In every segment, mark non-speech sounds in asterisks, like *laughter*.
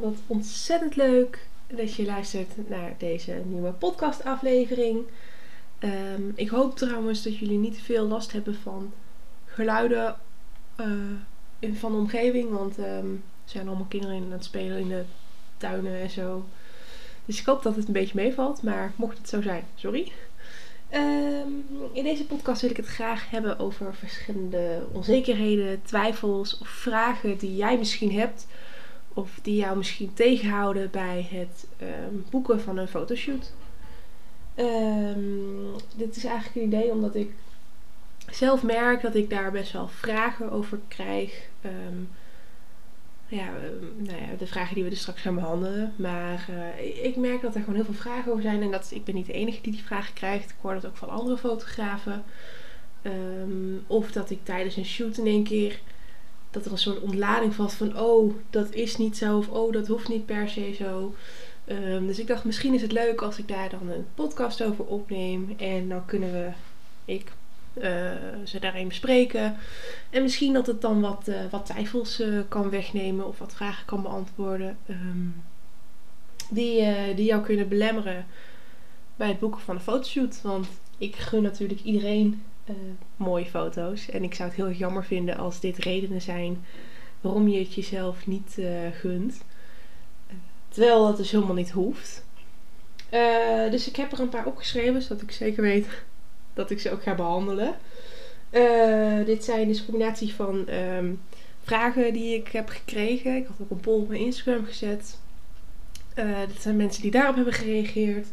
Wat ontzettend leuk dat je luistert naar deze nieuwe podcastaflevering. Um, ik hoop trouwens dat jullie niet veel last hebben van geluiden uh, in, van de omgeving. Want um, er zijn allemaal kinderen aan het spelen in de tuinen en zo. Dus ik hoop dat het een beetje meevalt. Maar mocht het zo zijn, sorry. Um, in deze podcast wil ik het graag hebben over verschillende onzekerheden, twijfels of vragen die jij misschien hebt. Of die jou misschien tegenhouden bij het um, boeken van een fotoshoot. Um, dit is eigenlijk een idee omdat ik zelf merk dat ik daar best wel vragen over krijg. Um, ja, nou ja, de vragen die we dus straks gaan behandelen. Maar uh, ik merk dat er gewoon heel veel vragen over zijn. En dat ik ben niet de enige die die vragen krijgt. Ik hoor dat ook van andere fotografen. Of dat ik tijdens een shoot in één keer dat er een soort ontlading valt van oh, dat is niet zo of oh, dat hoeft niet per se zo. Um, dus ik dacht, misschien is het leuk als ik daar dan een podcast over opneem. En dan kunnen we, ik, uh, ze daarin bespreken. En misschien dat het dan wat, uh, wat twijfels uh, kan wegnemen of wat vragen kan beantwoorden. Um, die, die jou kunnen belemmeren bij het boeken van een fotoshoot. Want ik gun natuurlijk iedereen mooie foto's. En ik zou het heel jammer vinden als dit redenen zijn waarom je het jezelf niet gunt. Terwijl dat dus helemaal niet hoeft. Uh, dus ik heb er een paar opgeschreven, zodat ik zeker weet *laughs* dat ik ze ook ga behandelen. Uh, dit zijn dus een combinatie van um, vragen die ik heb gekregen. Ik had ook een poll op mijn Instagram gezet. Uh, dit zijn mensen die daarop hebben gereageerd.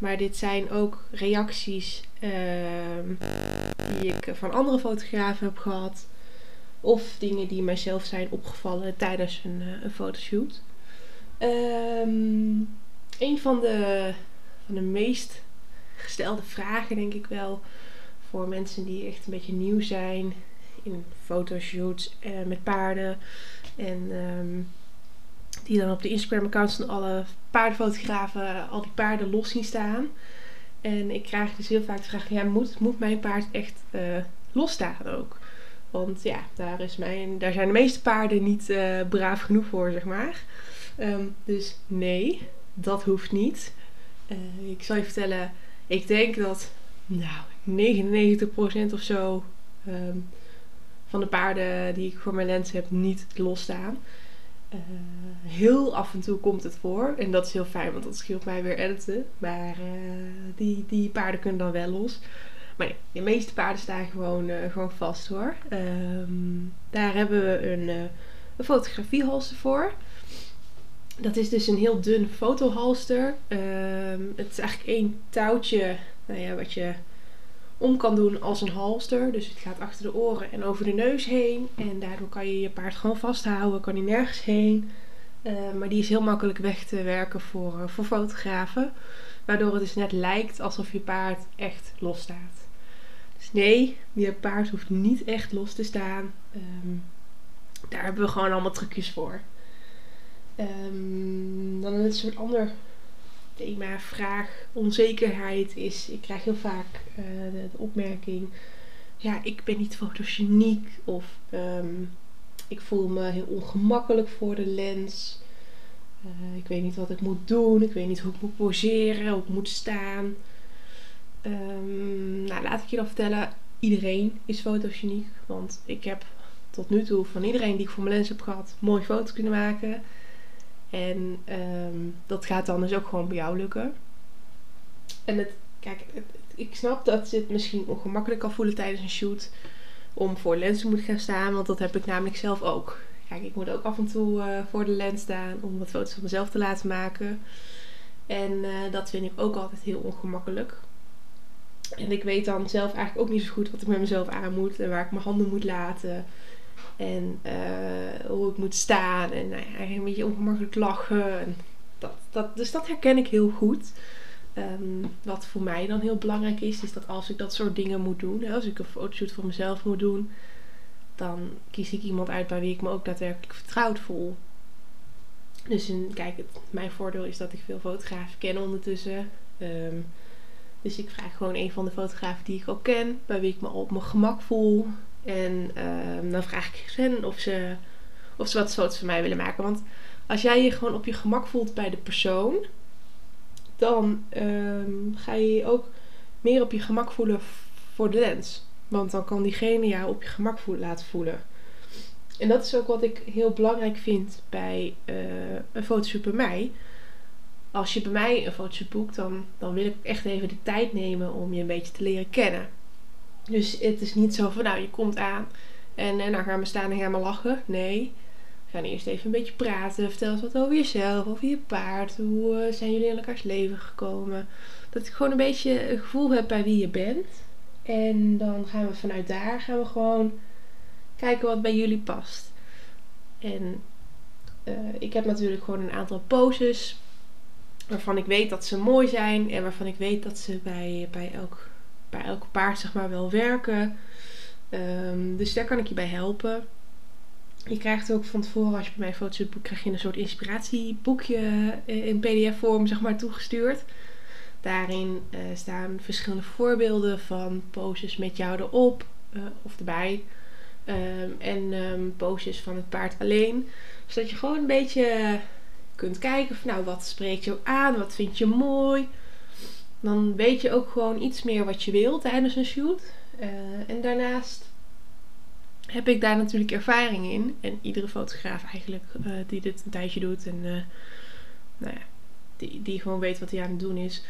Maar dit zijn ook reacties ehm, die ik van andere fotografen heb gehad. Of dingen die mijzelf zijn opgevallen tijdens een, een fotoshoot. Um, een van de, van de meest gestelde vragen, denk ik wel, voor mensen die echt een beetje nieuw zijn in fotoshoots uh, met paarden. En um, die dan op de Instagram-accounts van alle paardenfotografen al die paarden los zien staan. En ik krijg dus heel vaak de vraag: ja, moet, moet mijn paard echt uh, los staan ook? Want ja, daar, is mijn, daar zijn de meeste paarden niet uh, braaf genoeg voor, zeg maar. Um, dus nee, dat hoeft niet. Uh, ik zal je vertellen, ik denk dat nou, 99% of zo um, van de paarden die ik voor mijn lens heb niet losstaan. Uh, heel af en toe komt het voor. En dat is heel fijn, want dat scheelt mij weer editen. Maar uh, die, die paarden kunnen dan wel los. Maar nee, de meeste paarden staan gewoon, uh, gewoon vast hoor. Um, daar hebben we een, een fotografiehalster voor. Dat is dus een heel dun fotohalster. Um, het is eigenlijk één touwtje nou ja, wat je om kan doen als een halster. Dus het gaat achter de oren en over de neus heen. En daardoor kan je je paard gewoon vasthouden. Kan hij nergens heen. Uh, maar die is heel makkelijk weg te werken voor, uh, voor fotografen. Waardoor het dus net lijkt alsof je paard echt los staat. Dus nee, je paard hoeft niet echt los te staan. Um, daar hebben we gewoon allemaal trucjes voor. Um, dan een soort ander thema, vraag, onzekerheid is. Ik krijg heel vaak uh, de, opmerking: ja, ik ben niet fotogeniek of um, ik voel me heel ongemakkelijk voor de lens. Uh, ik weet niet wat ik moet doen. Ik weet niet hoe ik moet poseren, hoe ik moet staan. Um, nou, laat ik je dan vertellen: iedereen is fotogeniek. Want ik heb tot nu toe van iedereen die ik voor mijn lens heb gehad, mooie foto's kunnen maken. En um, dat gaat dan dus ook gewoon bij jou lukken. En het, kijk, ik snap dat je het misschien ongemakkelijk kan voelen tijdens een shoot. Om voor lenzen moet gaan staan, want dat heb ik namelijk zelf ook. Kijk, ik moet ook af en toe uh, voor de lens staan om wat foto's van mezelf te laten maken. En uh, dat vind ik ook altijd heel ongemakkelijk. En ik weet dan zelf eigenlijk ook niet zo goed wat ik met mezelf aan moet en waar ik mijn handen moet laten. En uh, hoe ik moet staan. En nou ja, een beetje ongemakkelijk lachen. En dat, dat, dus dat herken ik heel goed. Um, wat voor mij dan heel belangrijk is, is dat als ik dat soort dingen moet doen, als ik een fotoshoot voor mezelf moet doen, dan kies ik iemand uit bij wie ik me ook daadwerkelijk vertrouwd voel. Dus in, kijk, mijn voordeel is dat ik veel fotografen ken ondertussen. Um, dus ik vraag gewoon een van de fotografen die ik al ken, bij wie ik me op mijn gemak voel. En um, dan vraag ik hen of ze, of ze wat foto's van mij willen maken. Want als jij je gewoon op je gemak voelt bij de persoon, dan ehm, ga je je ook meer op je gemak voelen voor de lens. Want dan kan diegene jou op je gemak laten voelen. En dat is ook wat ik heel belangrijk vind bij uh, een fotoshoot bij mij. Als je bij mij een fotoshoot boekt, dan, dan wil ik echt even de tijd nemen om je een beetje te leren kennen. Dus het is niet zo van, nou, je komt aan en, dan gaan we staan en gaan we lachen. Nee, we gaan eerst even een beetje praten. Vertel eens wat over jezelf, over je paard. Hoe uh, zijn jullie in elkaars leven gekomen? Dat ik gewoon een beetje een gevoel heb bij wie je bent. En dan gaan we vanuit daar gaan we gewoon kijken wat bij jullie past. En uh, ik heb natuurlijk gewoon een aantal poses waarvan ik weet dat ze mooi zijn en waarvan ik weet dat ze bij, bij, elk, bij elk paard zeg maar wel werken. Um, dus daar kan ik je bij helpen. Je krijgt ook van tevoren, als je bij mij foto's boekt, krijg je een soort inspiratieboekje in pdf-vorm zeg maar toegestuurd. Daarin uh, staan verschillende voorbeelden van poses met jou erop uh, of erbij. Um, en um, poses van het paard alleen. Zodat je gewoon een beetje kunt kijken van nou wat spreekt jou aan, wat vind je mooi. Dan weet je ook gewoon iets meer wat je wilt tijdens een shoot. Uh, en daarnaast heb ik daar natuurlijk ervaring in. En iedere fotograaf eigenlijk uh, die dit een tijdje doet en uh, nou ja, die, die gewoon weet wat hij aan het doen is.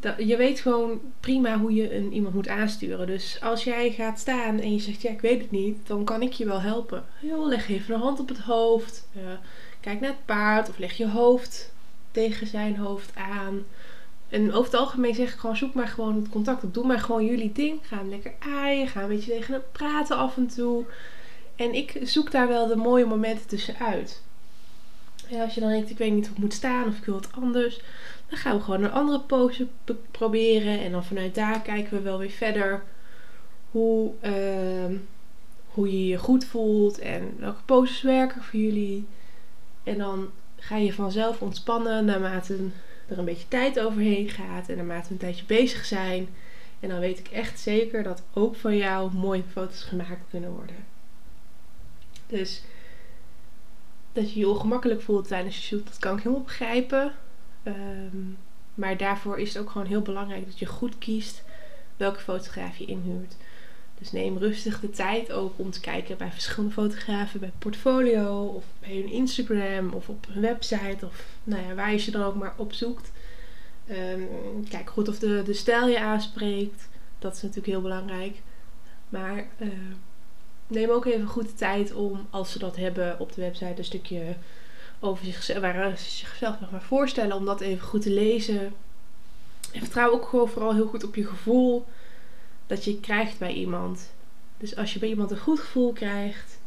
Dat, je weet gewoon prima hoe je een, iemand moet aansturen. Dus als jij gaat staan en je zegt ja ik weet het niet, dan kan ik je wel helpen. Leg even een hand op het hoofd. Kijk naar het paard of leg je hoofd tegen zijn hoofd aan. En over het algemeen zeg ik gewoon, zoek maar gewoon het contact op. Doe maar gewoon jullie ding. Ga hem lekker aaien. Ga een beetje tegen hem praten af en toe. En ik zoek daar wel de mooie momenten tussenuit. En als je dan denkt, ik weet niet hoe ik moet staan of ik wil wat anders. Dan gaan we gewoon een andere pose proberen. En dan vanuit daar kijken we wel weer verder hoe, uh, hoe je je goed voelt. En welke poses werken voor jullie. En dan ga je vanzelf ontspannen naarmate er een beetje tijd overheen gaat en naarmate we een tijdje bezig zijn. En dan weet ik echt zeker dat ook van jou mooie foto's gemaakt kunnen worden. Dus dat je je ongemakkelijk voelt tijdens je shoot, dat kan ik helemaal begrijpen. Um, maar daarvoor is het ook gewoon heel belangrijk dat je goed kiest welke fotograaf je inhuurt. Dus neem rustig de tijd ook om te kijken bij verschillende fotografen, bij portfolio of bij hun Instagram of op hun website of nou ja, waar je ze dan ook maar op zoekt. Um, kijk goed of de, de stijl je aanspreekt. Dat is natuurlijk heel belangrijk. Maar uh, neem ook even goed de tijd om, als ze dat hebben op de website, een stukje over zichzelf, waar ze zichzelf nog maar voorstellen, om dat even goed te lezen. En vertrouw ook gewoon vooral heel goed op je gevoel dat je krijgt bij iemand. Dus als je bij iemand een goed gevoel krijgt,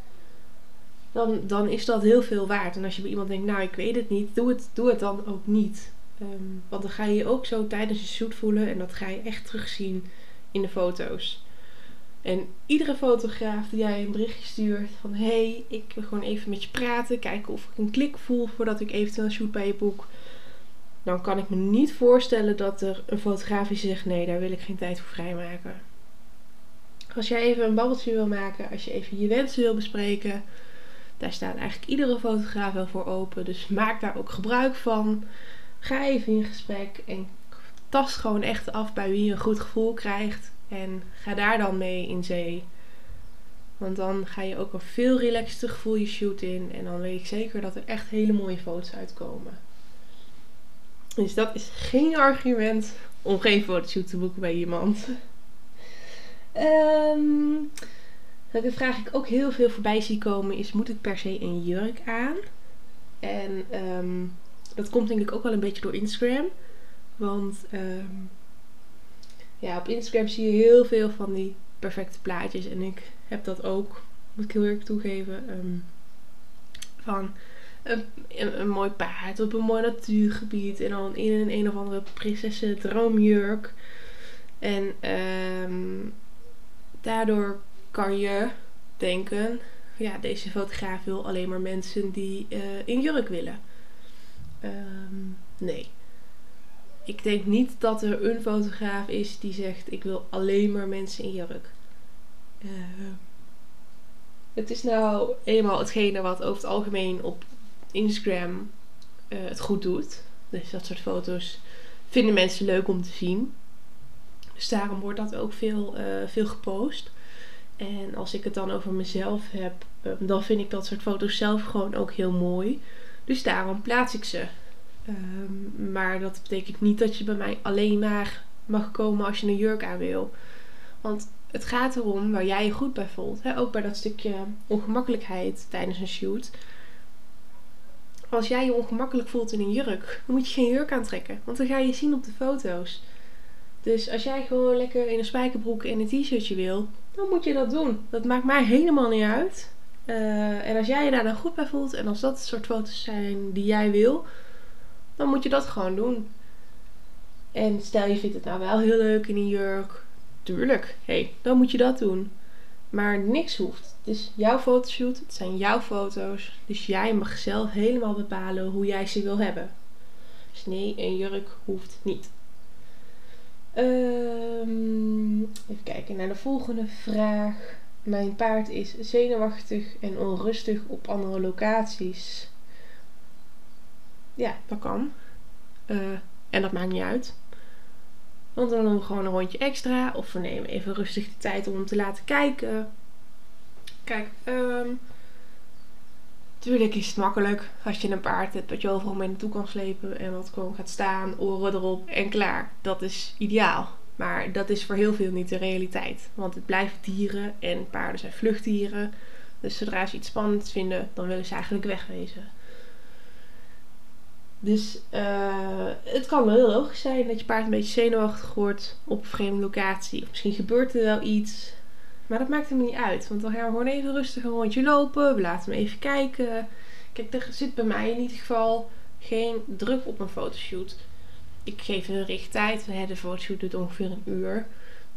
dan, dan is dat heel veel waard. En als je bij iemand denkt, nou ik weet het niet, doe het, doe het dan ook niet. Um, want dan ga je je ook zo tijdens je shoot voelen en dat ga je echt terugzien in de foto's. En iedere fotograaf die jij een berichtje stuurt van hé, hey, ik wil gewoon even met je praten, kijken of ik een klik voel voordat ik eventueel een shoot bij je boek. Dan kan ik me niet voorstellen dat er een fotograaf die zegt nee, daar wil ik geen tijd voor vrijmaken. Als jij even een babbeltje wil maken, als je even je wensen wil bespreken, daar staat eigenlijk iedere fotograaf wel voor open. Dus maak daar ook gebruik van. Ga even in gesprek en tast gewoon echt af bij wie je een goed gevoel krijgt. En ga daar dan mee in zee. Want dan ga je ook een veel relaxter gevoel je shoot in. En dan weet ik zeker dat er echt hele mooie foto's uitkomen. Dus dat is geen argument om geen fotoshoot te boeken bij iemand. Um, wat vraag ik ook heel veel voorbij zie komen is: moet ik per se een jurk aan? En um, dat komt denk ik ook wel een beetje door Instagram. Want um, ja, op Instagram zie je heel veel van die perfecte plaatjes. En ik heb dat ook, moet ik heel erg toegeven. Van een, een, mooi paard op een mooi natuurgebied. En dan in een een of andere prinsessen droomjurk. En um, daardoor kan je denken, ja, deze fotograaf wil alleen maar mensen die uh, in jurk willen. Um, nee. Ik denk niet dat er een fotograaf is die zegt, ik wil alleen maar mensen in jurk. Uh, het is nou eenmaal hetgene wat over het algemeen op Instagram eh, het goed doet. Dus dat soort foto's vinden mensen leuk om te zien. Dus daarom wordt dat ook veel, uh, veel gepost. En als ik het dan over mezelf heb, dan vind ik dat soort foto's zelf gewoon ook heel mooi. Dus daarom plaats ik ze. Um, maar dat betekent niet dat je bij mij alleen maar mag komen als je een jurk aan wil. Want het gaat erom waar jij je goed bij voelt. Hè? Ook bij dat stukje ongemakkelijkheid tijdens een shoot. Als jij je ongemakkelijk voelt in een jurk, dan moet je geen jurk aantrekken. Want dan ga je zien op de foto's. Dus als jij gewoon lekker in een spijkerbroek en een t-shirtje wil, dan moet je dat doen. Dat maakt mij helemaal niet uit. Uh, en als jij je daar dan goed bij voelt en als dat het soort foto's zijn die jij wil, dan moet je dat gewoon doen. En stel je vindt het nou wel heel leuk in een jurk, tuurlijk, hey, dan moet je dat doen. Maar niks hoeft. Het is jouw fotoshoot, het zijn jouw foto's. Dus jij mag zelf helemaal bepalen hoe jij ze wil hebben. Dus nee, een jurk hoeft niet. Um, even kijken naar de volgende vraag. Mijn paard is zenuwachtig en onrustig op andere locaties. Ja, dat kan. Uh, en dat maakt niet uit. Want dan doen we gewoon een rondje extra. Of we nemen even rustig de tijd om hem te laten kijken. Kijk, um, tuurlijk is het makkelijk als je een paard hebt dat je overal mee naartoe kan slepen. En wat gewoon gaat staan, oren erop en klaar. Dat is ideaal. Maar dat is voor heel veel niet de realiteit. Want het blijven dieren en paarden zijn vluchtdieren. Dus zodra ze iets spannends vinden, dan willen ze eigenlijk wegwezen. Dus uh, het kan wel heel logisch zijn dat je paard een beetje zenuwachtig wordt op een vreemde locatie. Of misschien gebeurt er wel iets. Maar dat maakt hem niet uit. Want dan gaan we gewoon even rustig een rondje lopen. We laten hem even kijken. Kijk, er zit bij mij in ieder geval geen druk op een fotoshoot. Ik geef een richttijd. De fotoshoot duurt ongeveer een uur.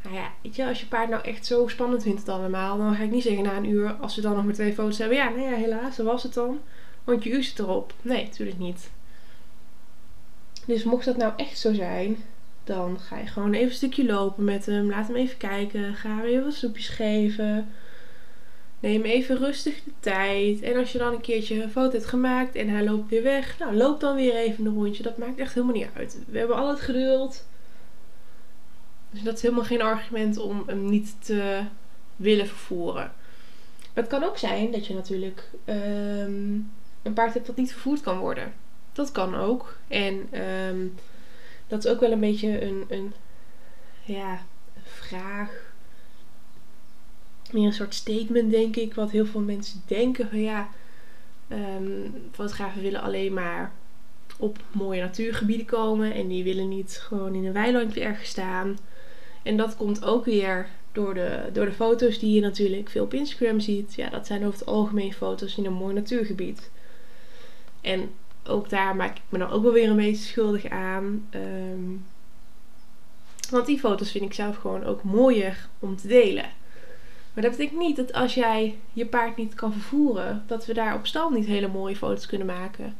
Nou ja, weet je, als je paard nou echt zo spannend vindt het allemaal, dan ga ik niet zeggen na een uur, als we dan nog maar twee foto's hebben, ja, nee, ja, helaas, dat was het dan. Want je uur zit erop. Nee, natuurlijk niet. Dus mocht dat nou echt zo zijn, dan ga je gewoon even een stukje lopen met hem. Laat hem even kijken. Ga hem even wat snoepjes geven. Neem even rustig de tijd. En als je dan een keertje een foto hebt gemaakt en hij loopt weer weg, nou loop dan weer even een rondje. Dat maakt echt helemaal niet uit. We hebben al het geduld. Dus dat is helemaal geen argument om hem niet te willen vervoeren. Maar het kan ook zijn dat je natuurlijk um, een paard hebt dat niet vervoerd kan worden. Dat kan ook. En um, dat is ook wel een beetje een, een ja, vraag. Meer een soort statement, denk ik. Wat heel veel mensen denken van ja, um, fotografen willen alleen maar op mooie natuurgebieden komen. En die willen niet gewoon in een weilandje ergens staan. En dat komt ook weer door de, door de foto's die je natuurlijk veel op Instagram ziet. Ja, dat zijn over het algemeen foto's in een mooi natuurgebied. En ook daar maak ik me dan ook wel weer een beetje schuldig aan. Ehm, want die foto's vind ik zelf gewoon ook mooier om te delen. Maar dat betekent niet dat als jij je paard niet kan vervoeren, dat we daar op stal niet hele mooie foto's kunnen maken.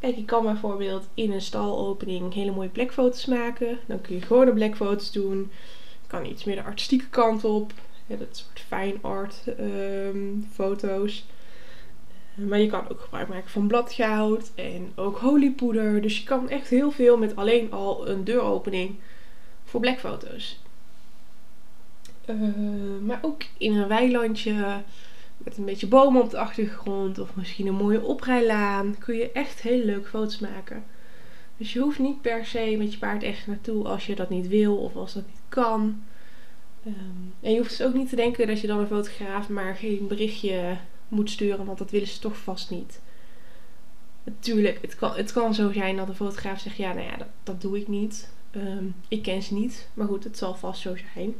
Kijk, ik kan bijvoorbeeld in een stalopening hele mooie plekfoto's maken. Dan kun je gewoon de plekfoto's doen. Je kan iets meer de artistieke kant op. Ja, dat soort fine art um, foto's. Maar je kan ook gebruik maken van bladgoud en ook holiepoeder. Dus je kan echt heel veel met alleen al een deuropening voor blackfoto's. Uh, maar ook in een weilandje met een beetje bomen op de achtergrond of misschien een mooie oprijlaan kun je echt hele leuke foto's maken. Dus je hoeft niet per se met je paard echt naartoe als je dat niet wil of als dat niet kan. Um, en je hoeft dus ook niet te denken dat je dan een fotograaf maar geen berichtje moet sturen, want dat willen ze toch vast niet. Natuurlijk, het kan, het kan zo zijn dat de fotograaf zegt: Ja, nou ja, dat, dat doe ik niet. Um, ik ken ze niet, maar goed, het zal vast zo zijn.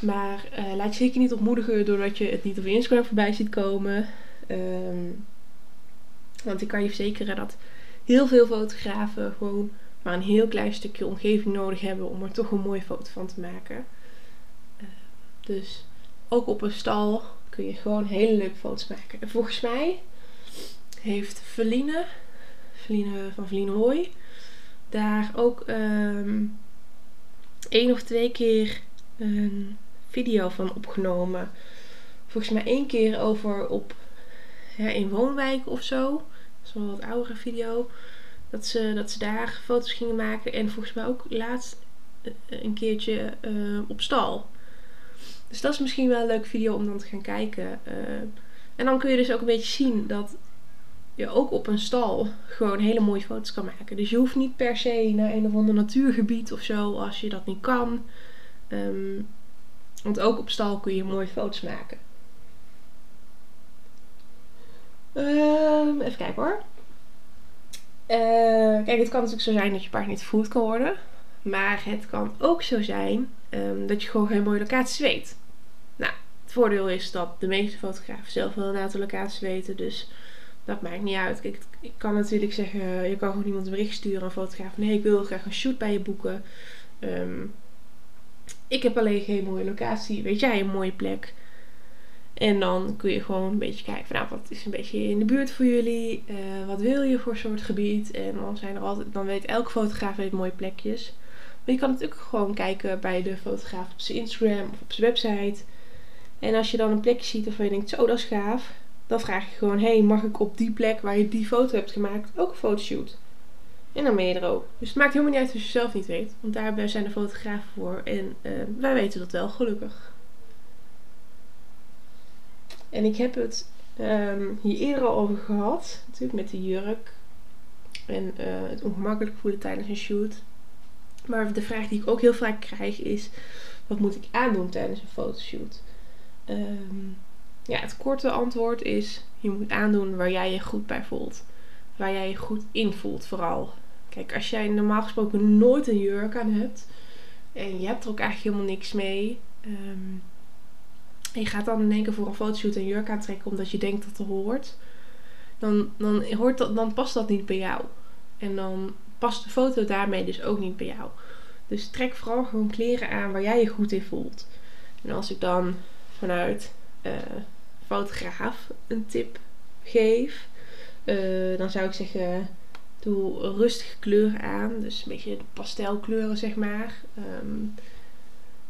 Maar uh, laat je zeker niet ontmoedigen doordat je het niet op Instagram voorbij ziet komen. Um, want ik kan je verzekeren dat heel veel fotografen gewoon maar een heel klein stukje omgeving nodig hebben om er toch een mooie foto van te maken. Uh, dus ook op een stal kun je gewoon hele leuke foto's maken. En volgens mij heeft Feline, Feline van Feline Hooi, daar ook um, één of twee keer een video van opgenomen. Volgens mij één keer over op in woonwijken of zo. Dat is wel wat oudere video. Dat ze, dat ze daar foto's gingen maken. En volgens mij ook laatst eh, een keertje uh, op stal. Dus dat is misschien wel een leuke video om dan te gaan kijken. Uh, en dan kun je dus ook een beetje zien dat je ook op een stal gewoon hele mooie foto's kan maken. Dus je hoeft niet per se naar een of ander natuurgebied of zo als je dat niet kan. Um, want ook op stal kun je mooie foto's maken. Um, even kijken hoor. Uh, kijk, het kan natuurlijk zo zijn dat je paard niet voed kan worden. Maar het kan ook zo zijn um, dat je gewoon geen mooie locaties weet. Het voordeel is dat de meeste fotografen zelf wel een aantal locaties weten. Dus dat maakt niet uit. Kijk, ik kan natuurlijk zeggen, je kan gewoon iemand een bericht sturen, een fotograaf. Nee, ik wil graag een shoot bij je boeken. Um, ik heb alleen geen mooie locatie. Weet jij een mooie plek? En dan kun je gewoon een beetje kijken van nou, wat is een beetje in de buurt voor jullie? Uh, wat wil je voor soort gebied? En dan zijn er altijd, dan weet elke fotograaf weet mooie plekjes. Maar je kan natuurlijk gewoon kijken bij de fotograaf op zijn Instagram of op zijn website. En als je dan een plekje ziet waarvan je denkt, zo dat is gaaf. Dan vraag je gewoon, hey, mag ik op die plek waar je die foto hebt gemaakt ook een fotoshoot? En dan ben je er ook. Dus het maakt helemaal niet uit als je zelf niet weet. Want daar zijn de fotografen voor. En uh, wij weten dat wel, gelukkig. En ik heb het um, hier eerder al over gehad. Natuurlijk met de jurk. En uh, het ongemakkelijk voelen tijdens een shoot. Maar de vraag die ik ook heel vaak krijg is: wat moet ik aandoen tijdens een fotoshoot? Um, ja, het korte antwoord is: je moet aandoen waar jij je goed bij voelt. Waar jij je goed in voelt, vooral. Kijk, als jij normaal gesproken nooit een jurk aan hebt. En je hebt er ook eigenlijk helemaal niks mee. Um, en je gaat dan in één keer voor een fotoshoot een jurk aantrekken omdat je denkt dat het hoort. Dan, dan, hoort dat, dan past dat niet bij jou. En dan past de foto daarmee dus ook niet bij jou. Dus trek vooral gewoon kleren aan waar jij je goed in voelt. En als ik dan vanuit uh, fotograaf een tip geef, uh, dan zou ik zeggen: doe rustige kleuren aan. Dus een beetje pastelkleuren, zeg maar. Um,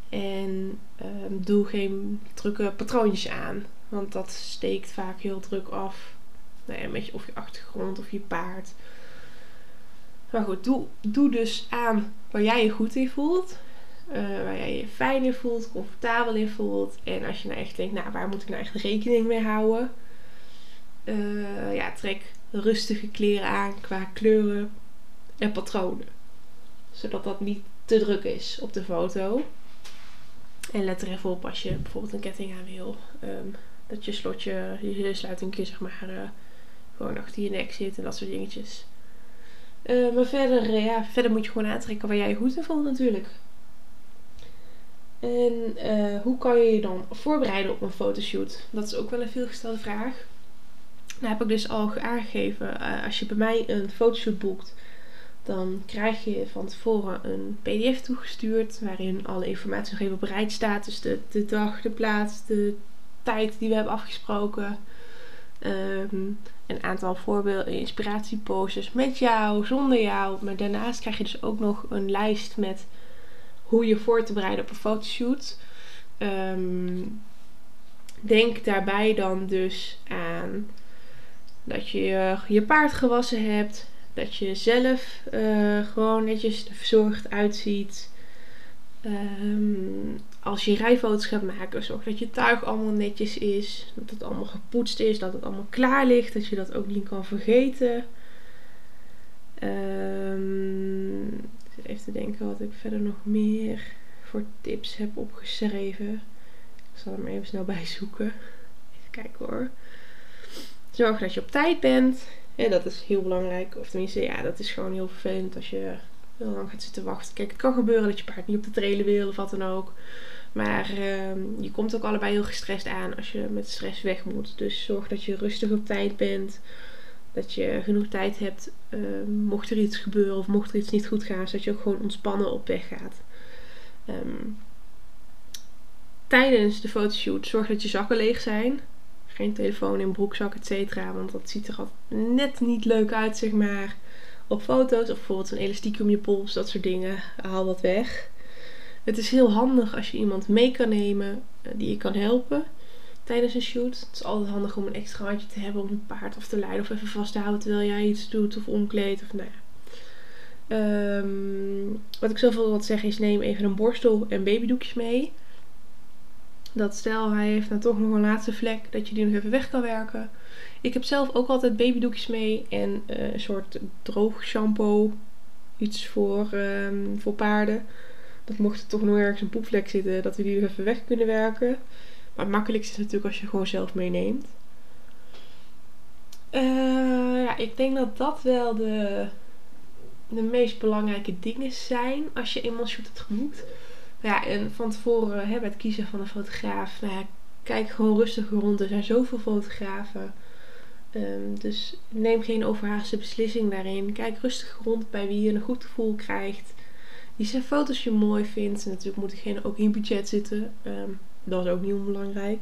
en um, doe geen drukke patroontjes aan. Want dat steekt vaak heel druk af. Nou ja, met je, of je achtergrond of je paard. Maar goed, doe, doe dus aan waar jij je goed in voelt. Uh, waar jij je fijn in voelt, comfortabel in voelt. En als je nou echt denkt, nou waar moet ik nou echt rekening mee houden? Uh, ja, trek rustige kleren aan qua kleuren en patronen. Zodat dat niet te druk is op de foto. En let er even op als je bijvoorbeeld een ketting aan wil. Um, dat je slotje, je sluiting zeg maar, uh, gewoon achter je nek zit en dat soort dingetjes. Maar verder, ja, verder moet je gewoon aantrekken waar jij je goed in voelt natuurlijk. En hoe kan je je dan voorbereiden op een fotoshoot? Dat is ook wel een veelgestelde vraag. Nou heb ik dus al aangegeven, als je bij mij een fotoshoot boekt, dan krijg je van tevoren een PDF toegestuurd waarin alle informatie nog even bereid staat. Dus de, de dag, de plaats, de tijd die we hebben afgesproken. Um, een aantal voorbeelden, inspiratieposters met jou, zonder jou. Maar daarnaast krijg je dus ook nog een lijst met hoe je voor te bereiden op een fotoshoot. Um, denk daarbij dan dus aan dat je je paard gewassen hebt, dat je zelf uh, gewoon netjes verzorgd uitziet. Um, als je rijfoto's gaat maken, zorg dat je tuig allemaal netjes is. Dat het allemaal gepoetst is, dat het allemaal klaar ligt. Dat je dat ook niet kan vergeten. Um, even te denken wat ik verder nog meer voor tips heb opgeschreven. Ik zal hem even snel *laughs* bijzoeken. Even kijken hoor. Zorg dat je op tijd bent. Ja, dat is heel belangrijk. Of tenminste, ja, dat is gewoon heel vervelend als je heel lang gaat zitten wachten. Kijk, het kan gebeuren dat je paard niet op de trailer wil of wat dan ook. Maar uh, je komt ook allebei heel gestrest aan als je met stress weg moet. Dus zorg dat je rustig op tijd bent. Dat je genoeg tijd hebt uh, mocht er iets gebeuren of mocht er iets niet goed gaan. Zodat je ook gewoon ontspannen op weg gaat. Um, tijdens de fotoshoot zorg dat je zakken leeg zijn geen telefoon in broekzak, et cetera. Want dat ziet er altijd net niet leuk uit, zeg maar. Op foto's of bijvoorbeeld een elastiek om je pols, dat soort dingen. Haal dat weg. Het is heel handig als je iemand mee kan nemen uh, die je kan helpen. Tijdens een shoot. Het is altijd handig om een extra handje te hebben om het paard af te leiden of even vast te houden terwijl jij iets doet of omkleedt of nou ja. Ehm, wat ik zoveel wil zeggen is neem even een borstel en babydoekjes mee. Dat stel hij heeft nou toch nog een laatste vlek dat je die nog even weg kan werken. Ik heb zelf ook altijd babydoekjes mee en uh, een soort droog shampoo. Iets voor, um, voor paarden. Dat mocht er toch nog ergens een poepvlek zitten, dat we die nog even weg kunnen werken. Maar het makkelijkste is natuurlijk als je gewoon zelf meeneemt. Uh, ja, ik denk dat dat wel de, de meest belangrijke dingen zijn als je eenmaal shoot geboekt. Ja, en van tevoren hè, bij het kiezen van een fotograaf, nou kijk gewoon rustig rond. Er zijn zoveel fotografen. Um, dus neem geen overhaaste beslissing daarin. Kijk rustig rond bij wie je een goed gevoel krijgt. Die zijn foto's je mooi vindt. En natuurlijk moet diegene ook in budget zitten. Um, dat is ook niet onbelangrijk.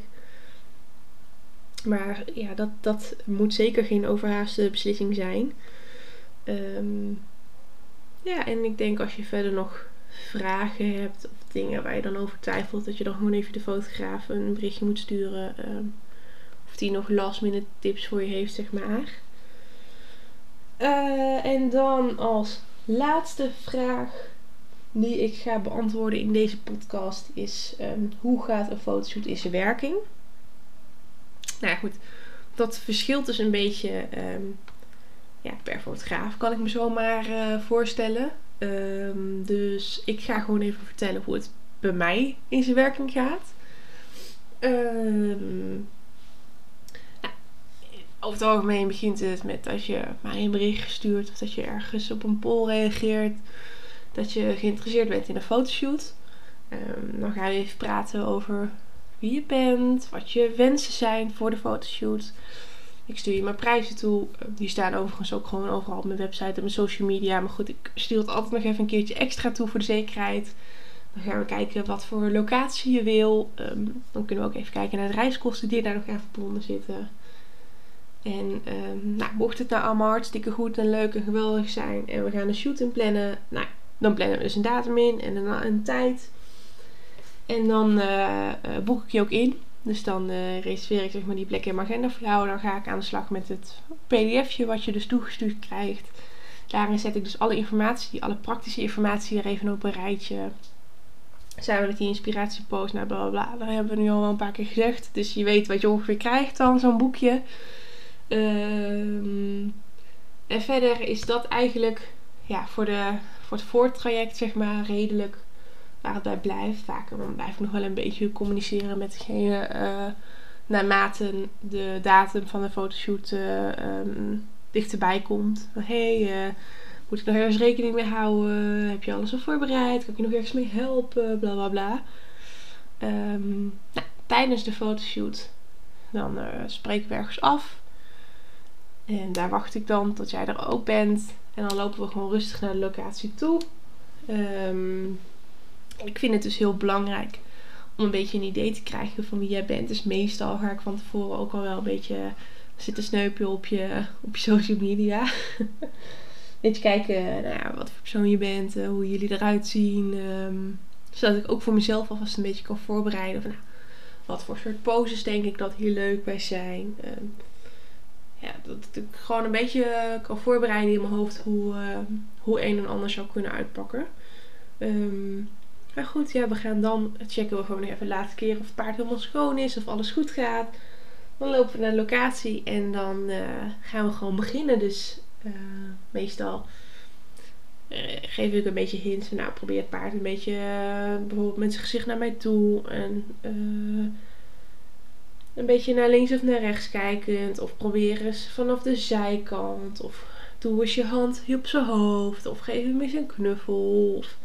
Maar ja, dat, dat moet zeker geen overhaaste beslissing zijn. Um, ja, en ik denk als je verder nog vragen hebt of dingen waar je dan over twijfelt, dat je dan gewoon even de fotograaf een berichtje moet sturen. Um, of die nog last minute tips voor je heeft, zeg maar. Uh, en dan als laatste vraag die ik ga beantwoorden in deze podcast is: um, hoe gaat een fotoshoot in zijn werking? Nou ja, goed. Dat verschilt dus een beetje um, ja, per fotograaf, kan ik me zomaar uh, voorstellen. Um, dus ik ga gewoon even vertellen hoe het bij mij in zijn werking gaat. Nou, over het algemeen begint het met dat je mij een bericht stuurt of dat je ergens op een poll reageert dat je geïnteresseerd bent in een fotoshoot. Um, dan gaan we even praten over wie je bent, wat je wensen zijn voor de fotoshoot. Ik stuur je mijn prijzen toe. Ehm, die staan overigens ook gewoon overal op mijn website en mijn social media. Maar goed, ik stuur het altijd nog even een keertje extra toe voor de zekerheid. Dan gaan we kijken wat voor locatie je wil. Um, dan kunnen we ook even kijken naar de reiskosten die daar nog aan verbonden zitten. En um, nou, mocht het nou allemaal hartstikke goed en leuk en geweldig zijn en we gaan een shoot in plannen, nou, dan plannen we dus een datum in en een, een tijd. En dan uh, boek ik je ook in. Dus dan uh, reserveer ik zeg maar die plek in mijn agenda voor. Dan ga ik aan de slag met het pdfje wat je dus toegestuurd krijgt. Daarin zet ik dus alle informatie, alle praktische informatie er even op een rijtje. We met die inspiratiepost, nou bla bla. Dat hebben we nu al wel een paar keer gezegd. Dus je weet wat je ongeveer krijgt dan, zo'n boekje. Um, en verder is dat eigenlijk ja, voor de voor het voortraject, zeg maar, redelijk waar het bij blijft. Vaak blijf ik nog wel een beetje communiceren met degene uh, naarmate de datum van de fotoshoot uh, um, dichterbij komt. Hey, uh, moet ik nog ergens rekening mee houden? Heb je alles al voorbereid? Kan ik je nog ergens mee helpen? Bla bla bla. Um, nou, tijdens de fotoshoot dan spreken we ergens af. En daar wacht ik dan tot jij er ook bent. En dan lopen we gewoon rustig naar de locatie toe. Um, ik vind het dus heel belangrijk om een beetje een idee te krijgen van wie jij bent. Dus meestal ga ik van tevoren ook al wel een beetje zitten sneupen op je, op je social media. *laughs* Beetje kijken nou ja, wat voor persoon je bent, uh, hoe jullie eruit zien. Um, zodat ik ook voor mezelf alvast een beetje kan voorbereiden. Van, nou, wat voor soort poses denk ik dat hier leuk bij zijn. Um, ja, dat ik gewoon een beetje eh, kan voorbereiden in mijn hoofd hoe, uh, hoe een en ander zou kunnen uitpakken. Um, maar goed, ja, we gaan dan checken we gewoon even de laatste keer of het paard helemaal schoon is, of alles goed gaat. Dan lopen we naar de locatie en dan uh, gaan we gewoon beginnen. Dus meestal geef ik een beetje hints. Nou, probeer het paard een beetje bijvoorbeeld met zijn gezicht naar mij toe. En een beetje naar links of naar rechts kijkend. Of probeer eens vanaf de zijkant. Of doe eens je hand op zijn hoofd. Of geef hem eens een knuffel. Of,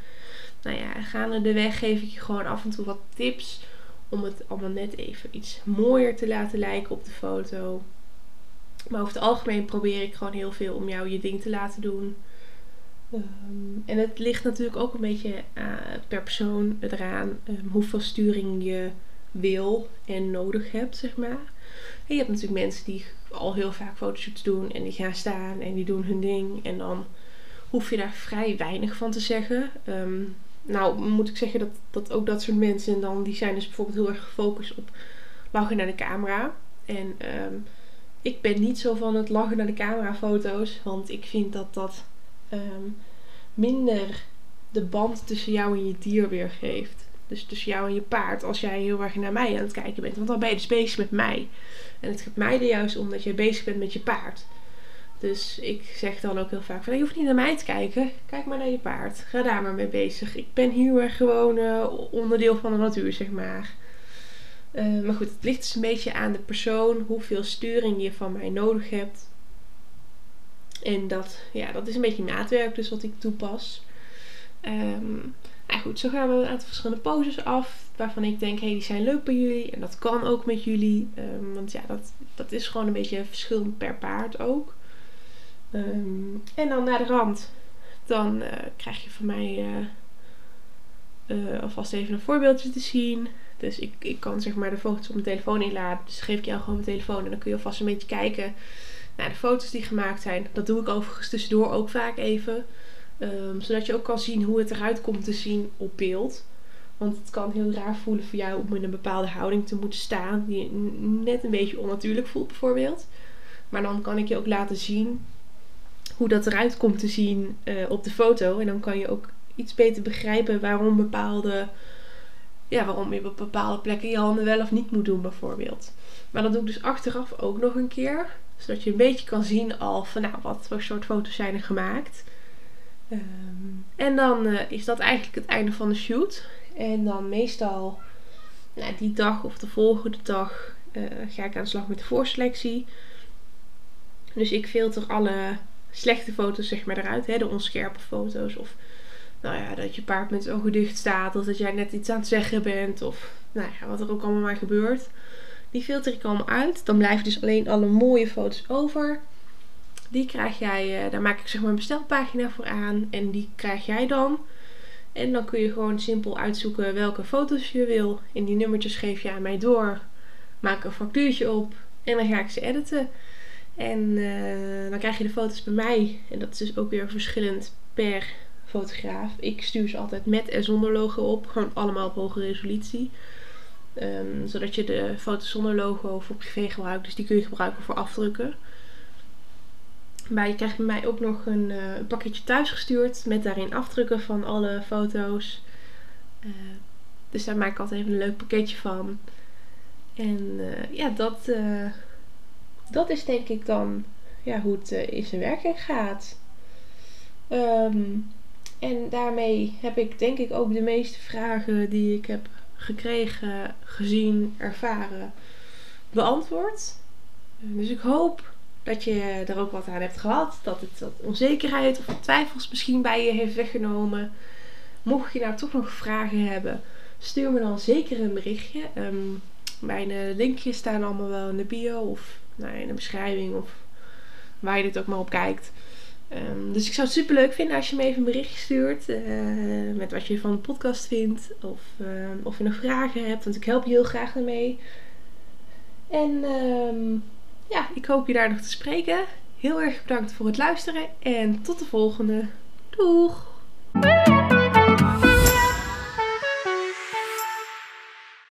nou ja, gaande de weg geef ik je gewoon af en toe wat tips. Om het allemaal net even iets mooier te laten lijken op de foto. Maar over het algemeen probeer ik gewoon heel veel om jou je ding te laten doen. Um, en het ligt natuurlijk ook een beetje uh, per persoon eraan um, hoeveel sturing je wil en nodig hebt, zeg maar. En je hebt natuurlijk mensen die al heel vaak fotoshoots doen en die gaan staan en die doen hun ding. En dan hoef je daar vrij weinig van te zeggen. Um, nou moet ik zeggen dat, dat ook dat soort mensen dan, die zijn dus bijvoorbeeld heel erg gefocust op lachen naar de camera. En ehm, ik ben niet zo van het lachen naar de camera foto's. Want ik vind dat dat ehm, minder de band tussen jou en je dier weergeeft. Dus tussen jou en je paard. Als jij heel erg naar mij aan het kijken bent. Want dan ben je dus bezig met mij. En het gaat mij er juist om dat je bezig bent met je paard. Dus ik zeg dan ook heel vaak van, je hoeft niet naar mij te kijken. Kijk maar naar je paard. Ga daar maar mee bezig. Ik ben erg gewoon uh, onderdeel van de natuur, zeg maar. Uh, maar goed, het ligt dus een beetje aan de persoon. Hoeveel sturing je van mij nodig hebt. En dat, ja, dat is een beetje maatwerk dus wat ik toepas. Um, nou goed, zo gaan we een aantal verschillende poses af. Waarvan ik denk, hé, hey, die zijn leuk bij jullie. En dat kan ook met jullie. Um, want ja, dat, dat is gewoon een beetje verschillend per paard ook. Um, en dan naar de rand. Dan uh, krijg je van mij uh, uh, alvast even een voorbeeldje te zien. Dus ik, ik kan zeg maar de foto's op mijn telefoon inladen. Dus geef ik jou gewoon mijn telefoon. En dan kun je alvast een beetje kijken naar de foto's die gemaakt zijn. Dat doe ik overigens tussendoor ook vaak even. Um, zodat je ook kan zien hoe het eruit komt te zien op beeld. Want het kan heel raar voelen voor jou om in een bepaalde houding te moeten staan. Die net een beetje onnatuurlijk voelt bijvoorbeeld. Maar dan kan ik je ook laten zien hoe dat eruit komt te zien uh, op de foto. En dan kan je ook iets beter begrijpen waarom bepaalde... Ja, waarom je op bepaalde plekken je handen wel of niet moet doen bijvoorbeeld. Maar dat doe ik dus achteraf ook nog een keer. Zodat je een beetje kan zien al van nou, wat voor soort foto's zijn er gemaakt. Um, en dan uh, is dat eigenlijk het einde van de shoot. En dan meestal nou, die dag of de volgende dag uh, ga ik aan de slag met de voorselectie. Dus ik filter alle slechte foto's zeg maar eruit. Hè, de onscherpe foto's. Of nou ja, dat je paard met ogen dicht staat. Of dat jij net iets aan het zeggen bent. Of nou ja, wat er ook allemaal maar gebeurt. Die filter ik allemaal uit. Dan blijven dus alleen alle mooie foto's over. Die krijg jij, uh, daar maak ik zeg maar een bestelpagina voor aan. En die krijg jij dan. En dan kun je gewoon simpel uitzoeken welke foto's je wil. En die nummertjes geef je aan mij door. Maak een factuurtje op. En dan ga ik ze editen. En uh, dan krijg je de foto's bij mij. En dat is dus ook weer verschillend per fotograaf. Ik stuur ze altijd met en zonder logo op. Gewoon allemaal op hoge resolutie. Um, zodat je de foto's zonder logo voor privé gebruikt. Dus die kun je gebruiken voor afdrukken. Maar je krijgt bij mij ook nog een, een pakketje thuis gestuurd. Met daarin afdrukken van alle foto's. Uh, dus daar maak ik altijd even een leuk pakketje van. En uh, ja, dat, dat is denk ik dan ja, hoe het in zijn werking gaat. Um, en daarmee heb ik denk ik ook de meeste vragen die ik heb gekregen, gezien, ervaren, beantwoord. Dus ik hoop dat je er ook wat aan hebt gehad. Dat het wat onzekerheid of twijfels misschien bij je heeft weggenomen. Mocht je nou toch nog vragen hebben, stuur me dan zeker een berichtje. Um, mijn linkjes staan allemaal wel in de bio of nou, in de beschrijving of waar je dit ook maar op kijkt. Um, dus ik zou het super leuk vinden als je me even een berichtje stuurt uh, met wat je van de podcast vindt of, uh, of je nog vragen hebt, want ik help je heel graag ermee. En ja, ik hoop je daar nog te spreken. Heel erg bedankt voor het luisteren en tot de volgende. Doeg!